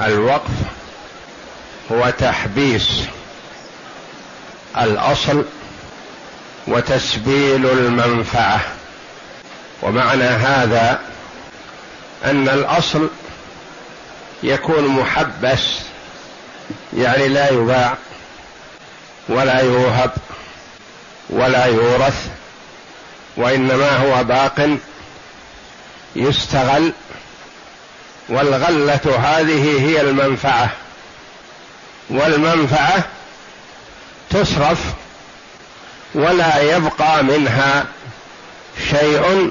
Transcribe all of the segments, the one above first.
الوقف هو تحبيس الأصل وتسبيل المنفعة. ومعنى هذا أن الأصل يكون محبس يعني لا يباع ولا يوهب ولا يورث وإنما هو باق يستغل والغلة هذه هي المنفعة. والمنفعة تصرف ولا يبقى منها شيء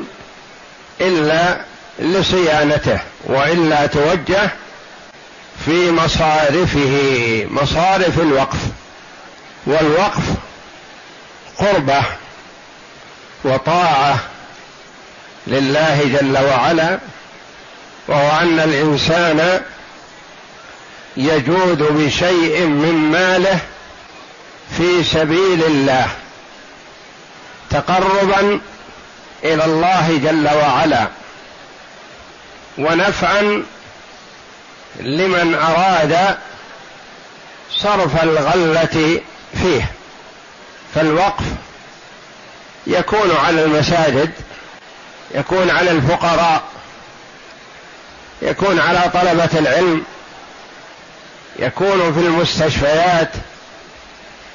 إلا لصيانته وإلا توجه في مصارفه مصارف الوقف. والوقف قربة وطاعة لله جل وعلا وهو أن الإنسان يجود بشيء من ماله في سبيل الله تقربا إلى الله جل وعلا ونفعا لمن أراد صرف الغلة فيه. فالوقف يكون على المساجد يكون على الفقراء يكون على طلبة العلم يكون في المستشفيات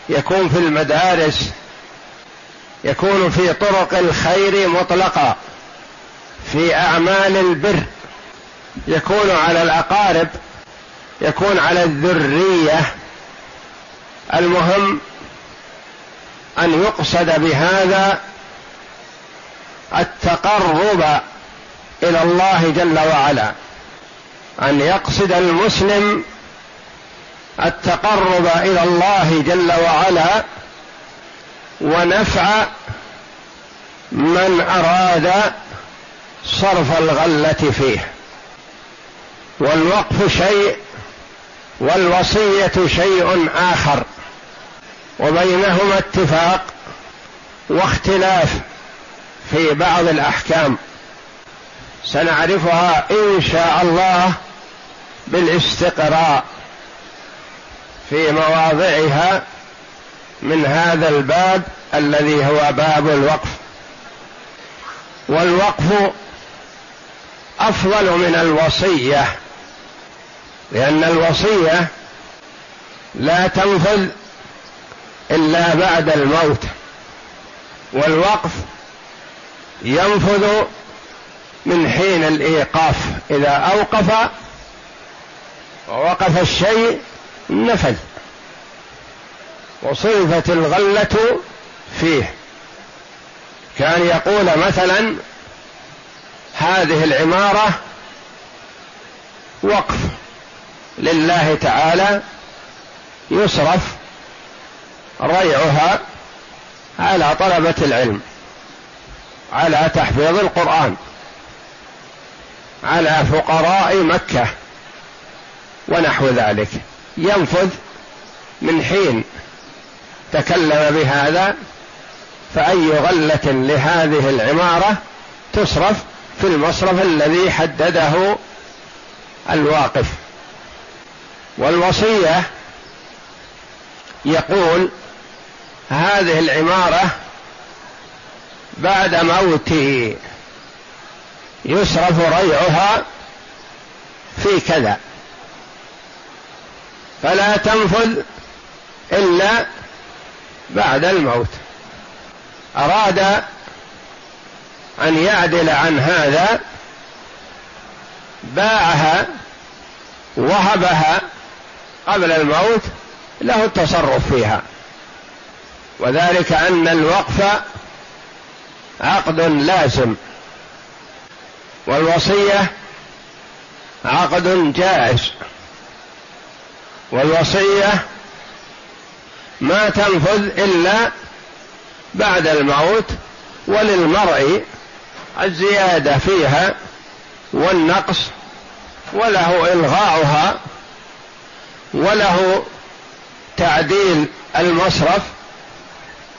يكون في المدارس يكون في طرق الخير مطلقا في أعمال البر يكون على الأقارب يكون على الذرية. المهم أن يقصد بهذا التقرب إلى الله جل وعلا. أن يقصد المسلم التقرب إلى الله جل وعلا ونفع من أراد صرف الغلة فيه. والوقف شيء والوصية شيء آخر. وبينهما اتفاق واختلاف في بعض الأحكام. سنعرفها ان شاء الله بالاستقراء في مواضعها من هذا الباب الذي هو باب الوقف. والوقف أفضل من الوصية لأن الوصية لا تنفذ إلا بعد الموت والوقف ينفذ من حين الإيقاف. إذا أوقف ووقف الشيء نفذ. وصرفت الغلة فيه. كان يقول مثلا هذه العمارة وقف. لله تعالى يصرف ريعها على طلبة العلم على تحفيظ القرآن. على فقراء مكة ونحو ذلك. ينفذ من حين تكلم بهذا فأي غلة لهذه العمارة تصرف في المصرف الذي حدده الواقف. والوصية يقول هذه العمارة بعد موتي يصرف ريعها في كذا. فلا تنفذ إلا بعد الموت. أراد أن يعدل عن هذا باعها وهبها قبل الموت له التصرف فيها. وذلك أن الوقف عقد لازم. والوصية عقد جائز. والوصية ما تنفذ إلا بعد الموت وللمرء الزيادة فيها والنقص وله إلغاؤها وله تعديل المصرف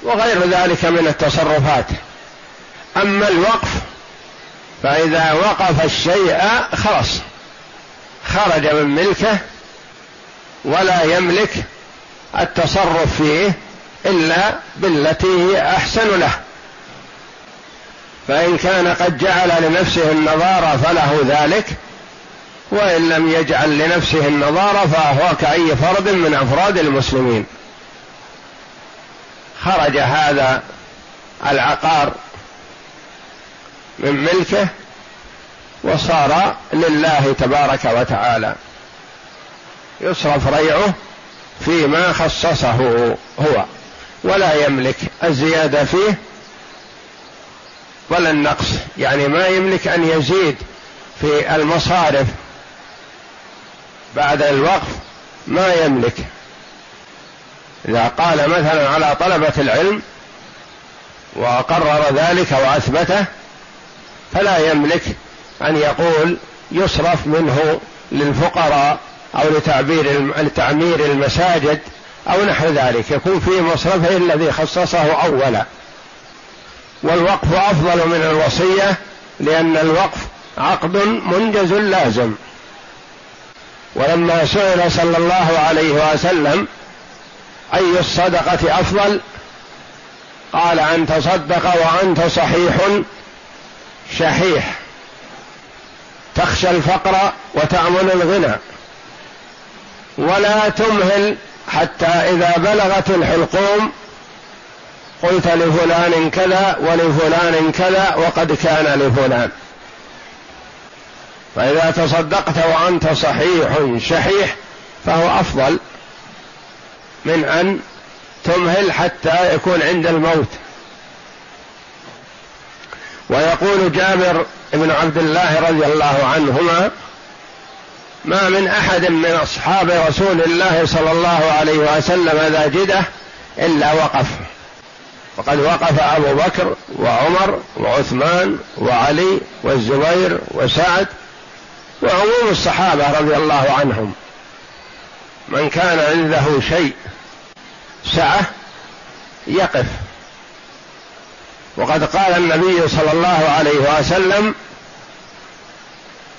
وغير ذلك من التصرفات. أما الوقف فإذا وقف الشيء خلص خرج من ملكه ولا يملك التصرف فيه إلا بالتي هي أحسن له. فإن كان قد جعل لنفسه النظارة فله ذلك وإن لم يجعل لنفسه النظارة فهو كأي فرد من أفراد المسلمين. خرج هذا العقار من ملكه وصار لله تبارك وتعالى. يصرف ريعه فيما خصصه هو ولا يملك الزيادة فيه ولا النقص. يعني ما يملك أن يزيد في المصارف. بعد الوقف ما يملك. إذا قال مثلا على طلبة العلم وقرر ذلك وأثبته فلا يملك أن يقول يصرف منه للفقراء أو لتعبير لتعمير المساجد أو نحو ذلك. يكون في مصرفه الذي خصصه أولا. والوقف أفضل من الوصية لأن الوقف عقد منجز لازم. ولما سئل صلى الله عليه وسلم أي الصدقة أفضل؟ قال أن تصدق وأنت صحيح شحيح. تخشى الفقر وتأمل الغنى. ولا تمهل حتى إذا بلغت الحلقوم قلت لفلان كذا ولفلان كذا وقد كان لفلان. فإذا تصدقت وأنت صحيح شحيح فهو أفضل من أن تمهل حتى يكون عند الموت. ويقول جابر بن عبد الله رضي الله عنهما ما من أحد من أصحاب رسول الله صلى الله عليه وسلم ذا جدة إلا وقف. وقد وقف أبو بكر وعمر وعثمان وعلي والزبير وسعد وعموم الصحابة رضي الله عنهم. من كان عنده شيء سعة يقف. وقد قال النبي صلى الله عليه وسلم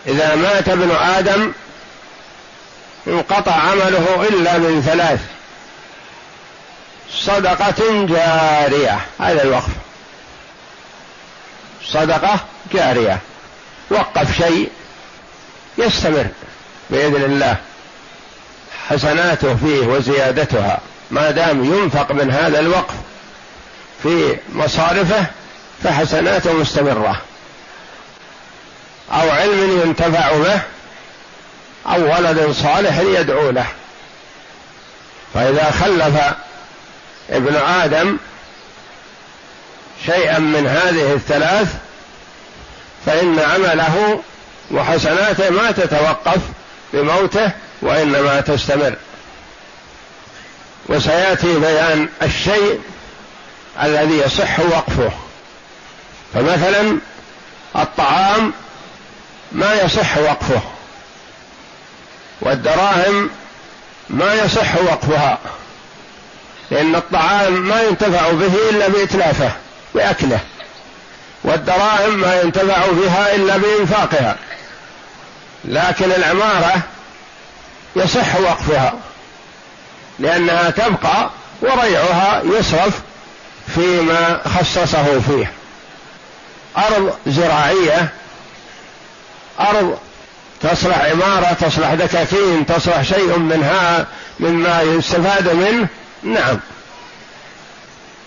إذا مات ابن آدم انقطع عمله إلا من ثلاث صدقة جارية. هذا الوقف. صدقة جارية. وقف شيء يستمر بإذن الله. حسناته فيه وزيادتها. ما دام ينفق من هذا الوقف في مصارفه فحسناته مستمرة. أو علم ينتفع به أو ولد صالح يدعو له. فإذا خلف ابن آدم شيئا من هذه الثلاث فإن عمله وحسناته ما تتوقف بموته وإنما تستمر. وسيأتي بيان الشيء الذي يصح وقفه. فمثلا الطعام ما يصح وقفه. والدراهم ما يصح وقفها. لأن الطعام ما ينتفع به إلا بإتلافه بأكله. والدراهم ما ينتفع بها إلا بإنفاقها. لكن العمارة يصح وقفها لأنها تبقى وريعها يصرف فيما خصصه فيه. أرض زراعية أرض تصلح عمارة تصلح دكاكين تصلح شيء منها مما يستفاد منه؟ نعم.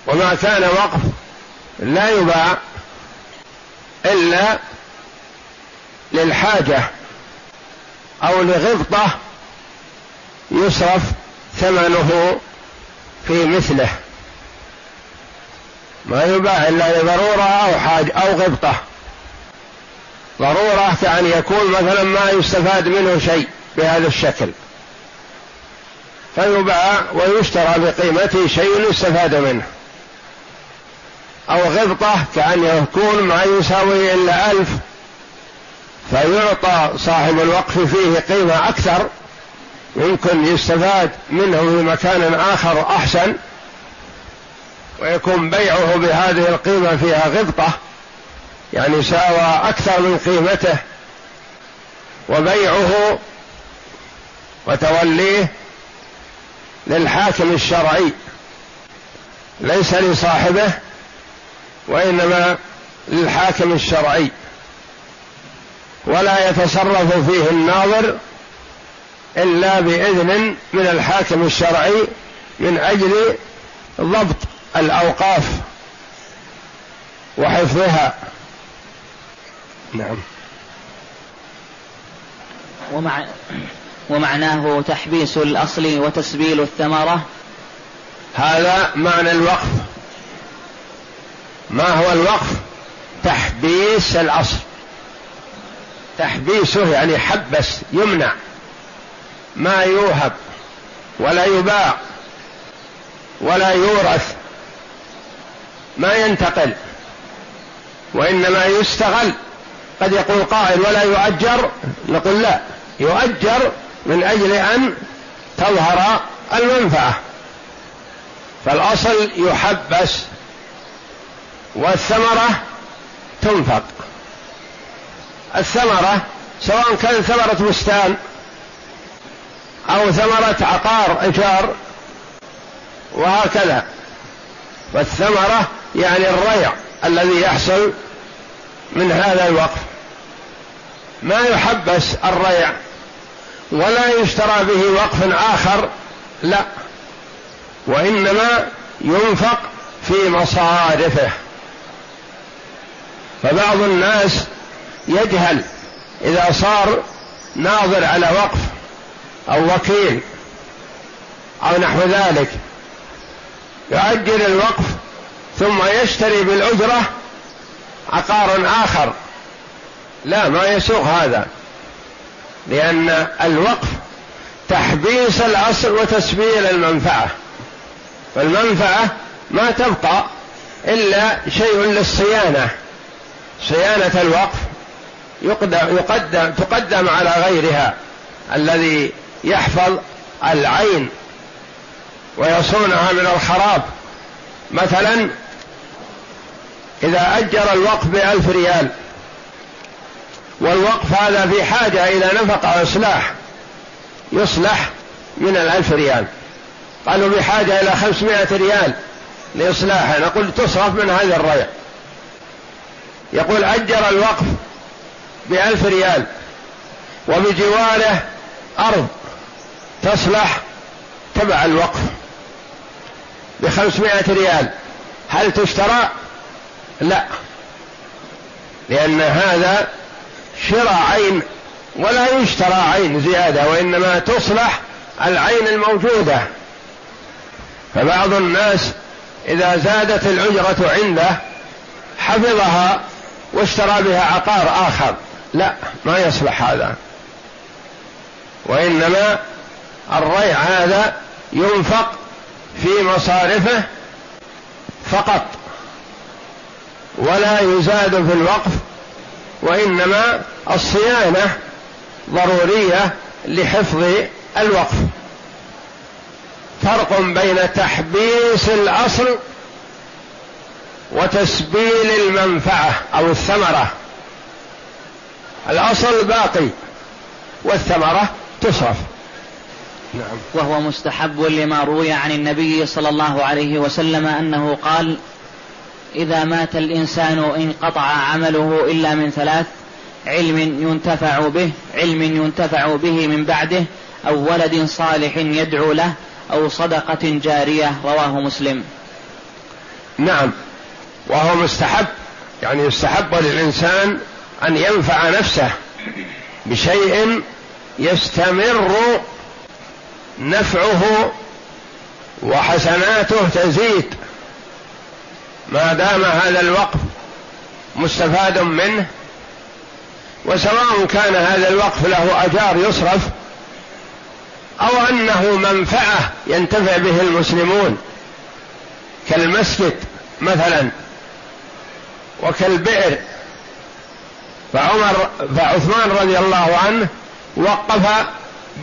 وما كان وقف لا يباع إلا للحاجة أو لغبطة يصرف ثمنه في مثله. ما يباع إلا لضرورة أو حاجة أو غبطة. ضرورة كأن يكون مثلا ما يستفاد منه شيء بهذا الشكل. فيباع ويشترى بقيمته شيء يستفاد منه. أو غبطة كأن يكون ما يساوي إلا ألف فيعطى صاحب الوقف فيه قيمة أكثر يمكن يستفاد منه في مكان آخر أحسن. ويكون بيعه بهذه القيمة فيها غبطة يعني ساوى أكثر من قيمته وبيعه وتوليه للحاكم الشرعي ليس لصاحبه وإنما للحاكم الشرعي ولا يتصرف فيه الناظر إلا بإذن من الحاكم الشرعي من أجل ضبط الأوقاف وحفظها. نعم. ومع ومعناه تحبيس الأصل وتسبيل الثمرة. هذا معنى الوقف. ما هو الوقف؟ تحبيس الأصل. تحبيسه يعني حبس يمنع. ما يوهب ولا يباع ولا يورث. ما ينتقل وإنما يستغل. قد يقول قائل ولا يؤجر؟ نقول لا يؤجر من أجل أن تظهر المنفعة. فالأصل يحبس والثمرة تنفق. الثمرة سواء كانت ثمرة بستان أو ثمرة عقار إيجار وهكذا. والثمره يعني الريع الذي يحصل من هذا الوقف. ما يحبس الريع ولا يشترى به وقف آخر لا. وإنما ينفق في مصارفه فبعض الناس يجهل إذا صار ناظر على وقف أو وكيل أو نحو ذلك. يؤجل الوقف ثم يشتري بالأجرة عقار آخر. لا ما يسوق هذا لأن الوقف تحبيس الأصل وتسبيل المنفعة. فالمنفعة ما تبقى إلا شيء للصيانة. صيانة الوقف يقدم, يقدم تقدم على غيرها الذي يحفظ العين ويصونها من الخراب. مثلا إذا أجر الوقف بألف ريال والوقف هذا في حاجة إلى نفقة وإصلاح يصلح من الألف ريال. قالوا بحاجة إلى خمسمائة ريال لإصلاحه. نقول تصرف من هذا الريع يقول أجر الوقف بألف ريال وبجواره أرض تصلح تبع الوقف بخمسمائة ريال. هل تشترى؟ لا. لأن هذا شراء عين ولا يشترى عين زيادة وإنما تصلح العين الموجودة. فبعض الناس إذا زادت الأجرة عنده حفظها واشترى بها عقار آخر. لا ما يصلح هذا. وإنما الريع هذا ينفق في مصارفه فقط. ولا يزاد في الوقف وإنما الصيانة ضرورية لحفظ الوقف. فرق بين تحبيس الأصل وتسبيل المنفعة أو الثمرة. الأصل باقي والثمرة تصرف. نعم. وهو مستحب لما روي عن النبي صلى الله عليه وسلم أنه قال إذا مات الإنسان انقطع عمله إلا من ثلاث علم ينتفع به علم ينتفع به من بعده أو ولد صالح يدعو له أو صدقة جارية رواه مسلم. نعم. وهو مستحب يعني يستحب للإنسان أن ينفع نفسه بشيء يستمر نفعه وحسناته تزيد. ما دام هذا الوقف مستفاد منه وسواء كان هذا الوقف له أجار يصرف أو أنه منفعة ينتفع به المسلمون كالمسجد مثلا وكالبئر. فعمر فعثمان رضي الله عنه وقف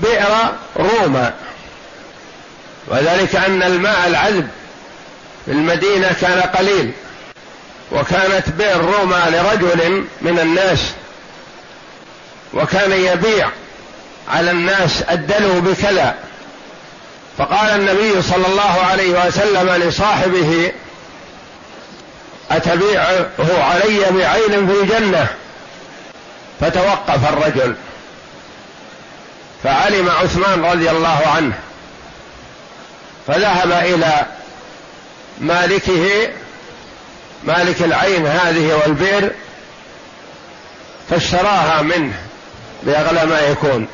بئر روما. وذلك أن الماء العذب في المدينة كان قليل وكانت بئر روما لرجل من الناس وكان يبيع على الناس الدلو بكذا. فقال النبي صلى الله عليه وسلم لصاحبه أتبيعه علي بعين في الجنة؟ فتوقف الرجل. فعلم عثمان رضي الله عنه فذهب إلى مالكه مالك العين هذه والبئر فاشتراها منه بأغلى ما يكون.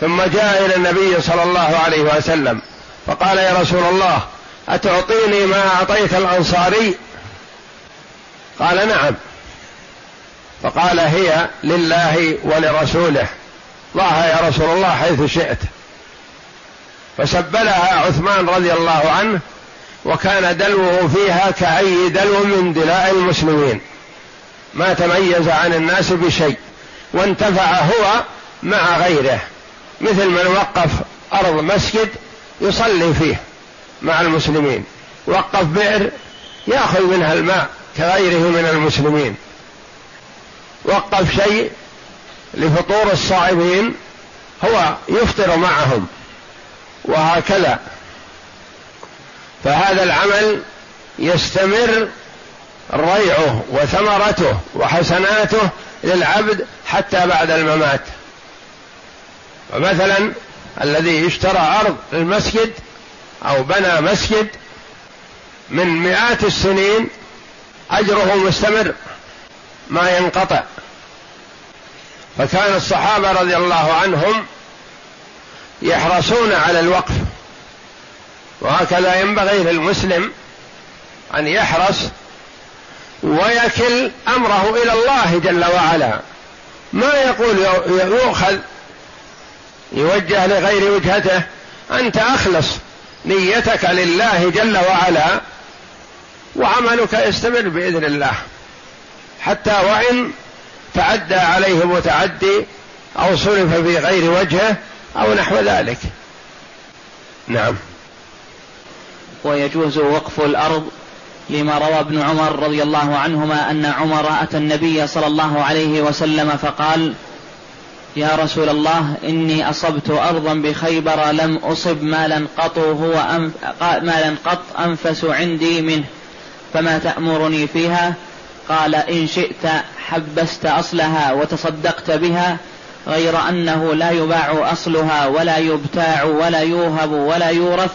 ثم جاء إلى النبي صلى الله عليه وسلم فقال يا رسول الله أتعطيني ما أعطيت الأنصاري؟ قال نعم. فقال هي لله ولرسوله. ضعها يا رسول الله حيث شئت. فسبلها عثمان رضي الله عنه وكان دلوه فيها كأي دلو من دلاء المسلمين. ما تميز عن الناس بشيء وانتفع هو مع غيره. مثل من وقف أرض مسجد يصلي فيه مع المسلمين وقف بئر يأخذ منها الماء كغيره من المسلمين. وقف شيء لفطور الصائمين هو يفطر معهم وهكذا. فهذا العمل يستمر ريعه وثمرته وحسناته للعبد حتى بعد الممات. فمثلا الذي اشترى أرض للمسجد أو بنى مسجد من مئات السنين أجره مستمر ما ينقطع. فكان الصحابة رضي الله عنهم يحرصون على الوقف. وهكذا ينبغي للمسلم أن يحرص ويكل أمره إلى الله جل وعلا. ما يقول يؤخذ يوجه لغير وجهته أنت أخلص نيتك لله جل وعلا وعملك يستمر بإذن الله. حتى وإن تعدى عليه متعدي أو صرف في غير وجهه أو نحو ذلك. نعم. ويجوز وقف الأرض لما روى ابن عمر رضي الله عنهما أن عمر أتى النبي صلى الله عليه وسلم فقال يا رسول الله إني أصبت أرضا بخيبر لم أصب مالا قط هو أنف مالا قط أنفس عندي منه فما تأمرني فيها؟ قال إن شئت حبست أصلها وتصدقت بها غير أنه لا يباع أصلها ولا يبتاع ولا يوهب ولا يورث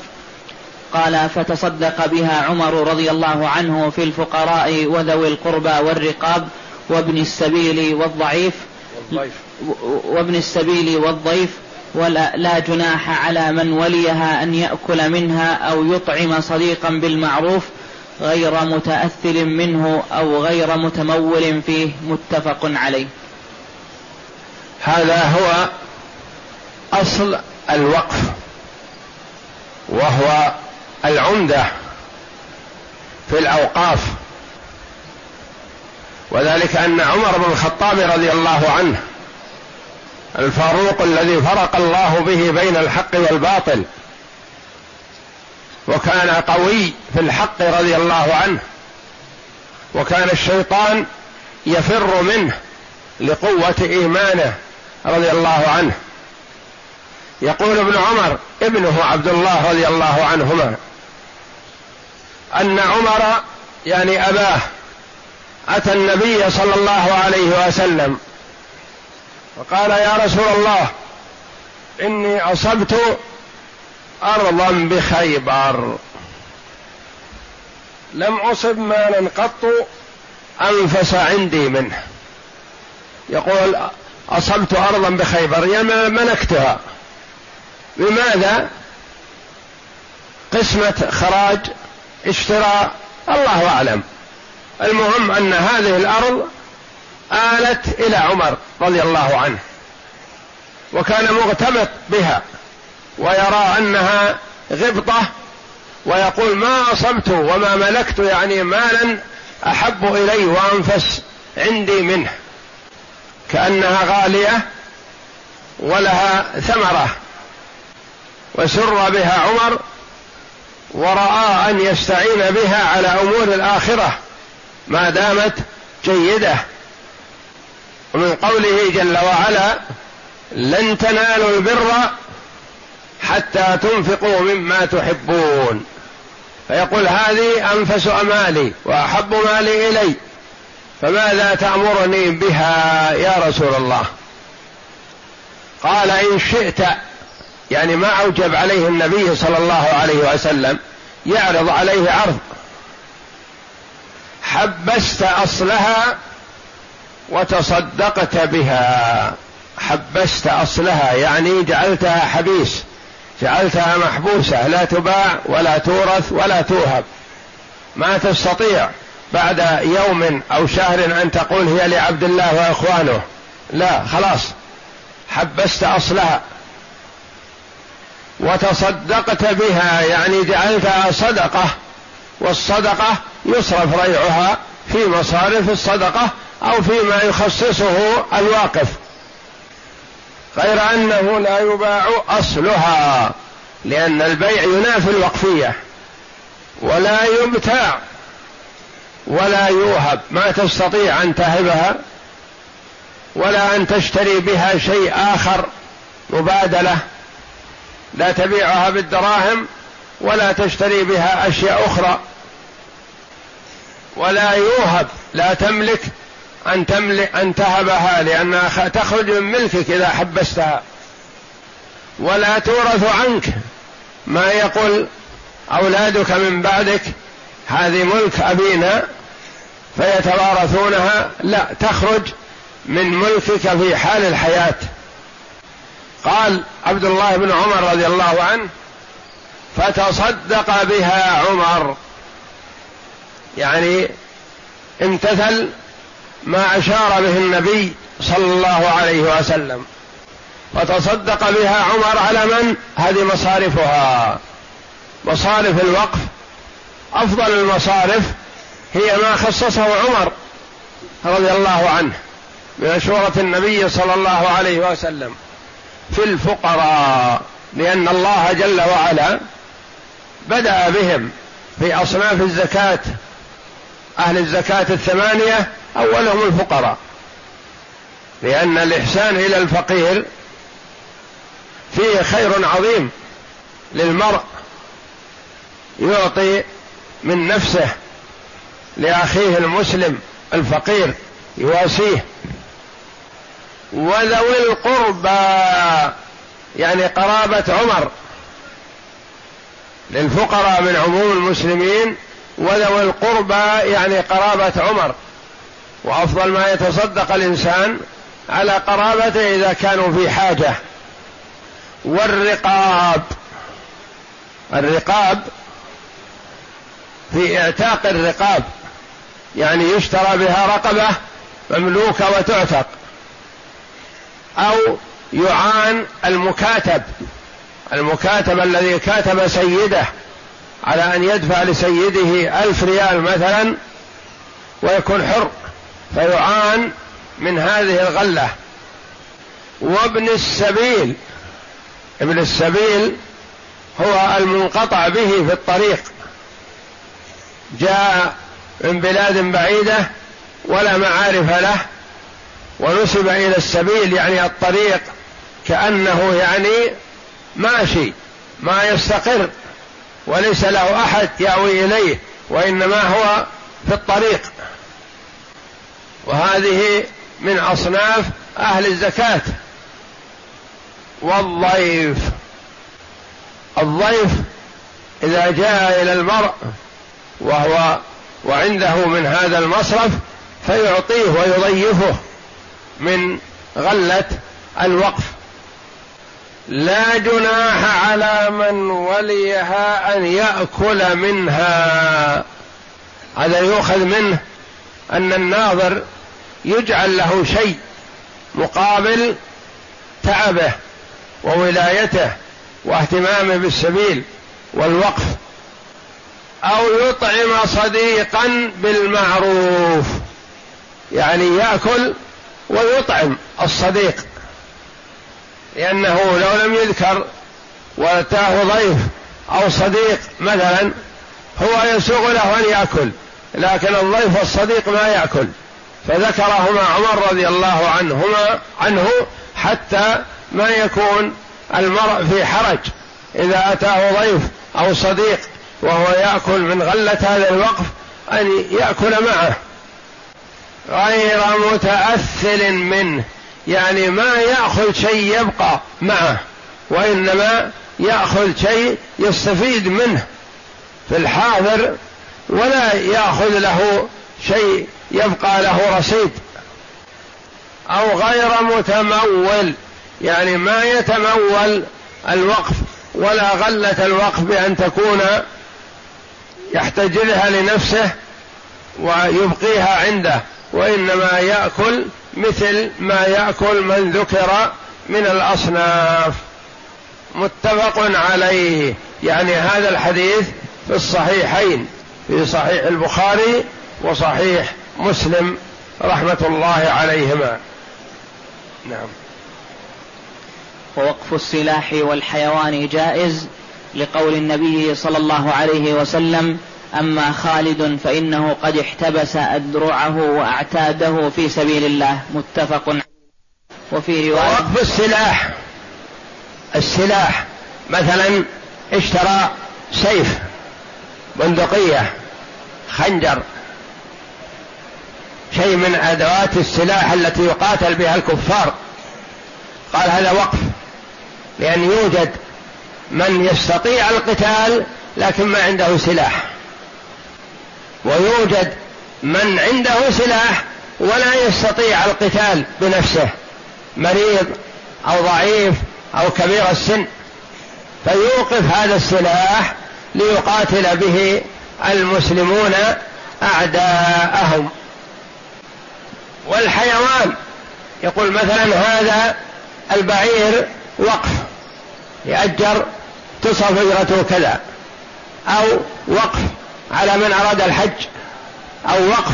قال فتصدق بها عمر رضي الله عنه في الفقراء وذوي القربى والرقاب وابن السبيل والضعيف وابن السبيل والضيف ولا لا جناح على من وليها أن يأكل منها أو يطعم صديقا بالمعروف غير متأثر منه أو غير متمول فيه متفق عليه. هذا هو أصل الوقف وهو العمدة في الأوقاف. وذلك أن عمر بن الخطاب رضي الله عنه الفاروق الذي فرق الله به بين الحق والباطل وكان قوي في الحق رضي الله عنه وكان الشيطان يفر منه لقوة إيمانه رضي الله عنه. يقول ابن عمر ابنه عبد الله رضي الله عنهما أن عمر يعني أباه أتى النبي صلى الله عليه وسلم فقال يا رسول الله إني أصبت أرضا بخيبر. لم أصب مالا قط أنفس عندي منه. يقول أصبت أرضا بخيبر يعني ملكتها؟ بماذا؟ قسمة خراج اشتراء الله أعلم. المهم أن هذه الأرض آلت إلى عمر رضي الله عنه وكان مغتبط بها ويرى أنها غبطة ويقول ما أصبت وما ملكت يعني مالا أحب إلي وأنفس عندي منه. كأنها غالية ولها ثمرة. وسر بها عمر ورأى أن يستعين بها على أمور الآخرة ما دامت جيدة. ومن قوله جل وعلا لن تنالوا البر حتى تنفقوا مما تحبون. فيقول هذه أنفس أمالي وأحب مالي إلي فماذا تأمرني بها يا رسول الله؟ قال إن شئت يعني ما أوجب عليه النبي صلى الله عليه وسلم يعرض عليه عرض. حبست أصلها وتصدقت بها. حبست أصلها يعني جعلتها حبيس. جعلتها محبوسة لا تباع ولا تورث ولا توهب. ما تستطيع بعد يوم أو شهر أن تقول هي لعبد الله وإخوانه. لا خلاص. حبست أصلها. وتصدقت بها يعني جعلتها صدقة والصدقة يصرف ريعها في مصارف الصدقة أو فيما يخصصه الواقف غير أنه لا يباع أصلها لأن البيع ينافي الوقفية ولا يبتاع ولا يوهب ما تستطيع أن تهبها ولا أن تشتري بها شيء آخر مبادلة لا تبيعها بالدراهم ولا تشتري بها أشياء أخرى. ولا يوهب لا تملك أن تملك أن تهبها لأنها تخرج من ملكك إذا حبستها. ولا تورث عنك ما يقول أولادك من بعدك هذه ملك أبينا فيتوارثونها. لا تخرج من ملكك في حال الحياة. قال عبد الله بن عمر رضي الله عنه فتصدق بها عمر. يعني امتثل ما أشار به النبي صلى الله عليه وسلم. وتصدق بها عمر على من؟ هذه مصارفها. مصارف الوقف. أفضل المصارف هي ما خصصه عمر رضي الله عنه بمشورة النبي صلى الله عليه وسلم. في الفقراء لأن الله جل وعلا بدأ بهم في أصناف الزكاة. أهل الزكاة الثمانية أولهم الفقراء. لأن الإحسان إلى الفقير فيه خير عظيم للمرء يعطي من نفسه لأخيه المسلم الفقير يواسيه. وذوي القربى يعني قرابة عمر. للفقراء من عموم المسلمين وذوي القربى يعني قرابة عمر. وأفضل ما يتصدق الإنسان على قرابته إذا كانوا في حاجة. والرقاب الرقاب في اعتاق الرقاب يعني يشترى بها رقبة مملوكة وتعتق. أو يعان المكاتب. المكاتب الذي كاتب سيده على أن يدفع لسيده ألف ريال مثلا ويكون حر فيعان من هذه الغلة. وابن السبيل ابن السبيل هو المنقطع به في الطريق. جاء من بلاد بعيدة ولا معارف له ونسب إلى السبيل يعني الطريق كأنه يعني ماشي ما يستقر وليس له أحد يأوي إليه وإنما هو في الطريق. وهذه من أصناف أهل الزكاة. والضيف الضيف إذا جاء إلى المرء وهو وعنده من هذا المصرف فيعطيه ويضيفه. من غلة الوقف. لا جناح على من وليها أن يأكل منها. هذا يؤخذ منه أن الناظر يجعل له شيء مقابل تعبه وولايته واهتمامه بالسبيل والوقف أو يطعم صديقا بالمعروف يعني يأكل ويطعم الصديق. لأنه لو لم يذكر وأتاه ضيف أو صديق مثلا هو يسوغ له أن يأكل لكن الضيف الصديق ما يأكل. فذكرهما عمر رضي الله عنهما عنه حتى ما يكون المرء في حرج. إذا أتاه ضيف أو صديق وهو يأكل من غلة هذا الوقف أن يأكل معه. غير متاثل منه. يعني ما يأخذ شيء يبقى معه وإنما يأخذ شيء يستفيد منه. في الحاضر ولا يأخذ له شيء يبقى له رصيد. أو غير متمول يعني ما يتمول الوقف ولا غلة الوقف بأن تكون يحتجزها لنفسه ويبقيها عنده. وإنما يأكل مثل ما يأكل من ذكر من الأصناف. متفق عليه. يعني هذا الحديث في الصحيحين في صحيح البخاري وصحيح مسلم رحمة الله عليهما. نعم. ووقف السلاح والحيوان جائز لقول النبي صلى الله عليه وسلم أما خالد فإنه قد احتبس أدرعه وأعتاده في سبيل الله. متفق وفي رواية. وقف السلاح. السلاح مثلا اشترى سيف بندقية خنجر شيء من أدوات السلاح التي يقاتل بها الكفار. قال هذا وقف لأن يوجد من يستطيع القتال لكن ما عنده سلاح. ويوجد من عنده سلاح ولا يستطيع القتال بنفسه مريض أو ضعيف أو كبير السن. فيوقف هذا السلاح ليقاتل به المسلمون أعداءهم. والحيوان يقول مثلا هذا البعير وقف يأجر تصف اجرته كذا أو وقف على من أراد الحج أو وقف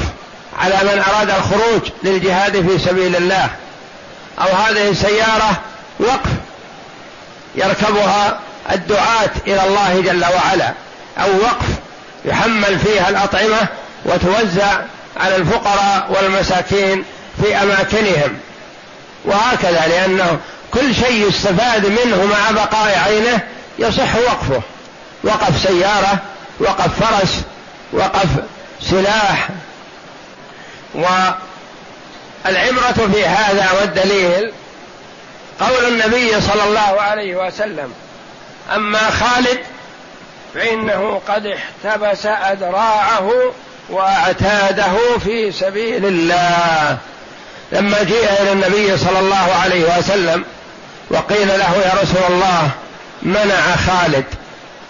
على من أراد الخروج للجهاد في سبيل الله. أو هذه السيارة وقف يركبها الدعاة إلى الله جل وعلا. أو وقف يحمل فيها الأطعمة وتوزع على الفقراء والمساكين في أماكنهم. وهكذا لأنه كل شيء يستفاد منه مع بقاء عينه يصح وقفه. وقف سيارة وقف فرس وقف سلاح. والعبرة في هذا والدليل قول النبي صلى الله عليه وسلم أما خالد فإنه قد احتبس أدراعه وأعتاده في سبيل الله. لما جيء إلى النبي صلى الله عليه وسلم وقيل له يا رسول الله منع خالد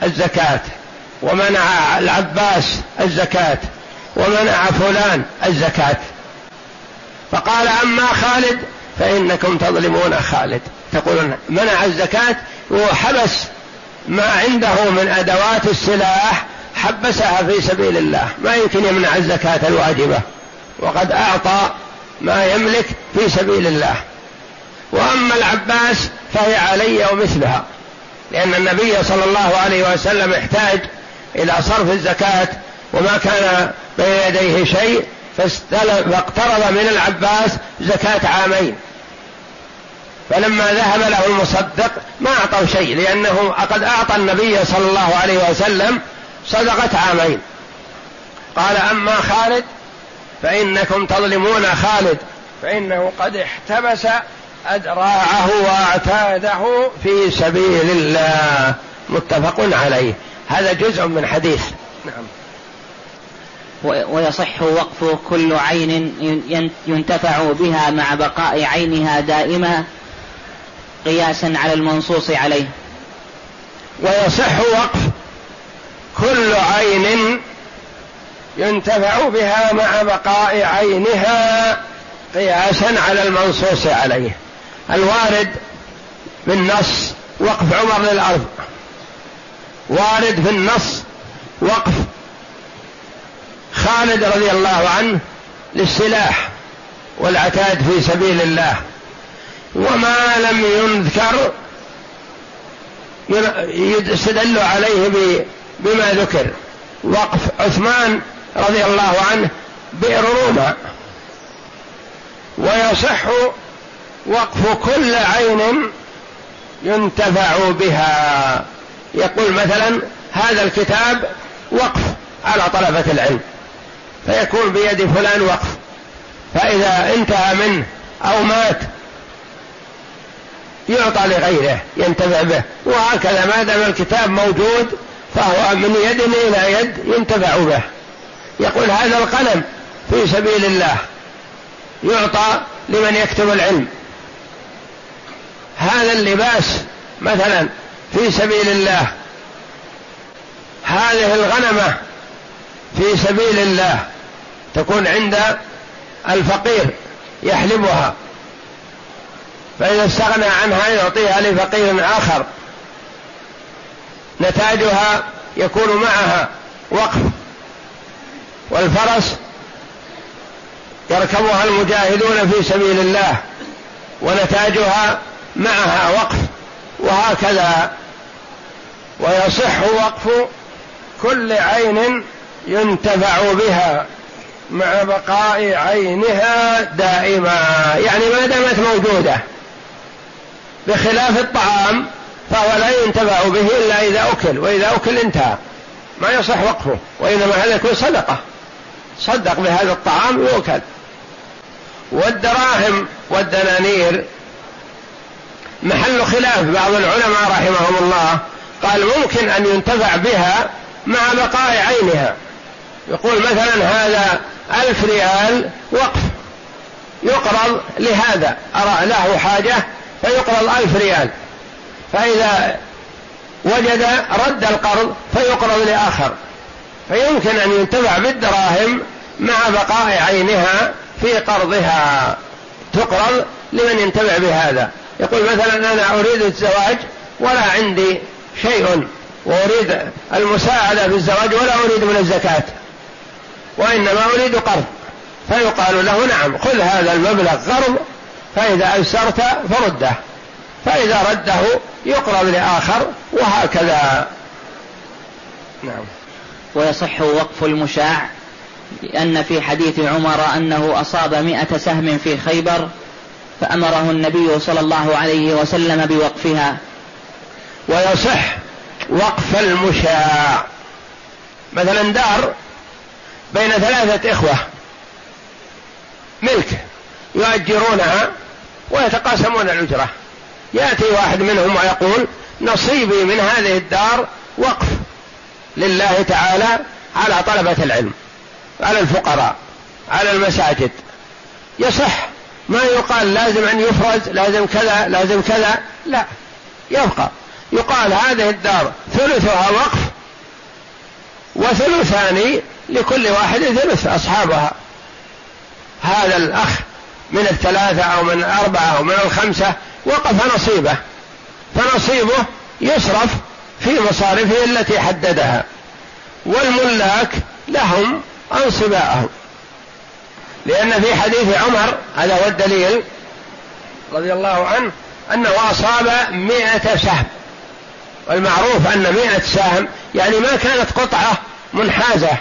الزكاة. ومنع العباس الزكاة ومنع فلان الزكاة. فقال أما خالد فإنكم تظلمون خالد. تقولون منع الزكاة وحبس ما عنده من أدوات السلاح حبسها في سبيل الله. ما يمكن يمنع الزكاة الواجبة. وقد أعطى ما يملك في سبيل الله. وأما العباس فهي علي ومثلها لأن النبي صلى الله عليه وسلم احتاج إلى صرف الزكاة وما كان بين يديه شيء فاقترض من العباس زكاة عامين. فلما ذهب له المصدق ما أعطوا شيء لأنه قد أعطى النبي صلى الله عليه وسلم صدقة عامين. قال أما خالد فإنكم تظلمون خالد فإنه قد احتبس أدراعه وأعتاده في سبيل الله. متفق عليه. هذا جزء من حديث. نعم. ويصح وقف كل عين ينتفع بها مع بقاء عينها دائما قياسا على المنصوص عليه. ويصح وقف كل عين ينتفع بها مع بقاء عينها قياسا على المنصوص عليه. الوارد بالنص وقف عمر للأرض. وارد في النص وقف. خالد رضي الله عنه للسلاح والعتاد في سبيل الله. وما لم يذكر يستدل عليه بما ذكر. وقف عثمان رضي الله عنه بئر روما. ويصح وقف كل عين ينتفع بها. يقول مثلا هذا الكتاب وقف على طلبة العلم فيكون بيد فلان وقف فإذا انتهى منه أو مات يعطى لغيره ينتفع به وهكذا ما دام الكتاب موجود فهو من يد إلى يد ينتفع به. يقول هذا القلم في سبيل الله يعطى لمن يكتب العلم. هذا اللباس مثلا في سبيل الله. هذه الغنمة في سبيل الله تكون عند الفقير يحلبها. فإذا استغنى عنها يعطيها لفقير آخر. نتاجها يكون معها وقف. والفرس يركبها المجاهدون في سبيل الله ونتاجها معها وقف. وهكذا ويصح وقف كل عين ينتفع بها مع بقاء عينها دائما. يعني ما دامت موجودة بخلاف الطعام فهو لا ينتفع به إلا إذا أكل وإذا أكل انتهى. ما يصح وقفه وإنما هذا يكون صدقة. صدق بهذا الطعام يؤكل والدراهم والدنانير محل خلاف بعض العلماء رحمهم الله. قال ممكن أن ينتفع بها مع بقاء عينها. يقول مثلا هذا ألف ريال وقف. يقرض لهذا. أرى له حاجة فيقرض ألف ريال. فإذا وجد رد القرض فيقرض لآخر. فيمكن أن ينتفع بالدراهم مع بقاء عينها في قرضها. تقرض لمن ينتفع بهذا. يقول مثلا أنا أريد الزواج ولا عندي شيء وأريد المساعدة في الزواج ولا أريد من الزكاة وإنما أريد قرض. فيقال له نعم خذ هذا المبلغ قرض فإذا أيسرت فرده فإذا رده يقرض لآخر وهكذا. نعم. ويصح وقف المشاع لأن في حديث عمر أنه أصاب مئة سهم في خيبر فأمره النبي صلى الله عليه وسلم بوقفها. ويصح وقف المشاع مثلا دار بين ثلاثة إخوة ملك يؤجرونها ويتقاسمون الأجرة. يأتي واحد منهم ويقول نصيبي من هذه الدار وقف لله تعالى على طلبة العلم على الفقراء على المساجد. يصح ما يقال لازم أن يفرز لازم كذا لازم كذا لا يبقى. يقال هذه الدار ثلثها وقف وثلثان لكل واحد ثلث أصحابها. هذا الأخ من الثلاثة أو من الأربعة أو من الخمسة وقف نصيبه فنصيبه يصرف في مصارفه التي حددها والملاك لهم أنصباءهم. لأن في حديث عمر هذا هو الدليل رضي الله عنه أنه أصاب مئة سهم والمعروف أن مئة سهم يعني ما كانت قطعة منحازة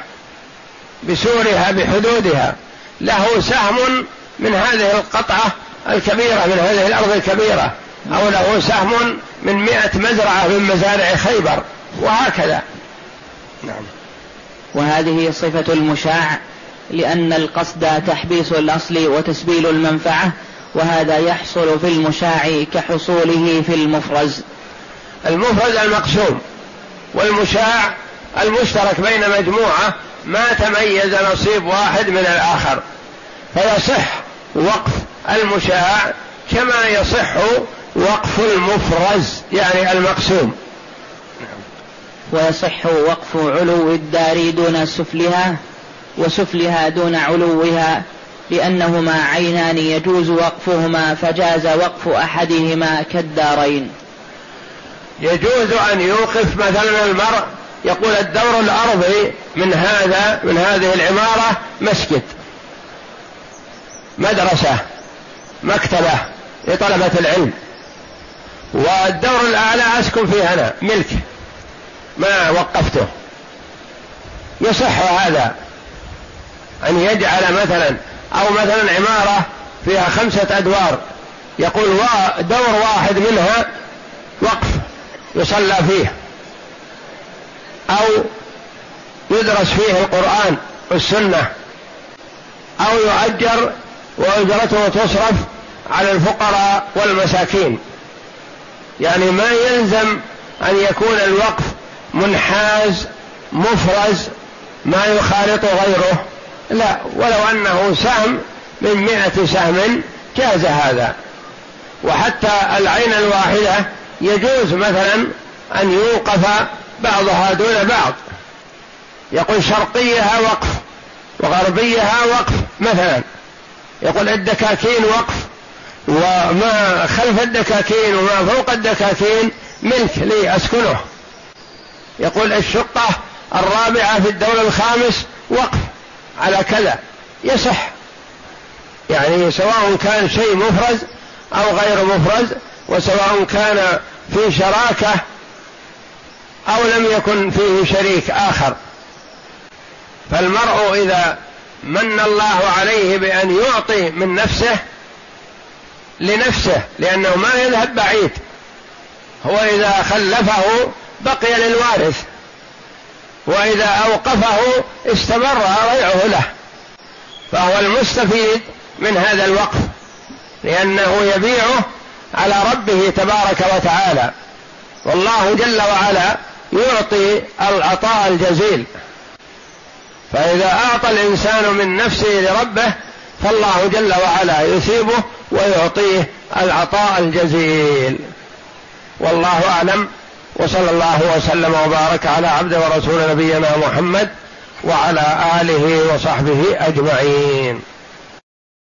بسورها بحدودها. له سهم من هذه القطعة الكبيرة من هذه الأرض الكبيرة أو له سهم من مئة مزرعة من مزارع خيبر وهكذا. نعم. وهذه صفة المشاع لأن القصد تحبيس الأصل وتسبيل المنفعة وهذا يحصل في المشاع كحصوله في المفرز. المفرز المقسوم والمشاع المشترك بين مجموعة ما تميز نصيب واحد من الآخر. فيصح وقف المشاع كما يصح وقف المفرز يعني المقسوم. ويصح وقف علو الدار دون سفلها وسفلها دون علوها لأنهما عينان يجوز وقفهما فجاز وقف أحدهما كالدارين. يجوز أن يوقف مثلا المرء يقول الدور الأرضي من هذا من هذه العمارة مسجد مدرسة مكتبة لطلبة العلم. والدور الأعلى أسكن فيه أنا ملك. ما وقفته. يصح هذا أن يجعل مثلا أو مثلا عمارة فيها خمسة أدوار يقول دور واحد منها وقف. يصلى فيه أو يدرس فيه القرآن والسنة أو يؤجر وأجرته تصرف على الفقراء والمساكين. يعني ما يلزم أن يكون الوقف منحاز مفرز ما يخالط غيره. لا ولو أنه سهم من مئة سهم جاز هذا. وحتى العين الواحدة يجوز مثلا أن يوقف بعضها دون بعض. يقول شرقيها وقف وغربيها وقف مثلا. يقول الدكاكين وقف وما خلف الدكاكين وما فوق الدكاكين ملك لي أسكنه يقول الشقة الرابعة في الدور الخامس وقف على كذا. يصح. يعني سواء كان شيء مفرز أو غير مفرز وسواء كان في شراكة أو لم يكن فيه شريك آخر. فالمرء إذا من الله عليه بأن يعطي من نفسه لنفسه لأنه ما يذهب بعيد. هو إذا خلفه بقي للوارث وإذا أوقفه استمر ريعه له. فهو المستفيد من هذا الوقف لأنه يبيعه على ربه تبارك وتعالى. والله جل وعلا يعطي العطاء الجزيل. فإذا أعطى الإنسان من نفسه لربه فالله جل وعلا يثيبه ويعطيه العطاء الجزيل. والله أعلم. وصلى الله وسلم وبارك على عبد ورسول نبينا محمد وعلى آله وصحبه أجمعين.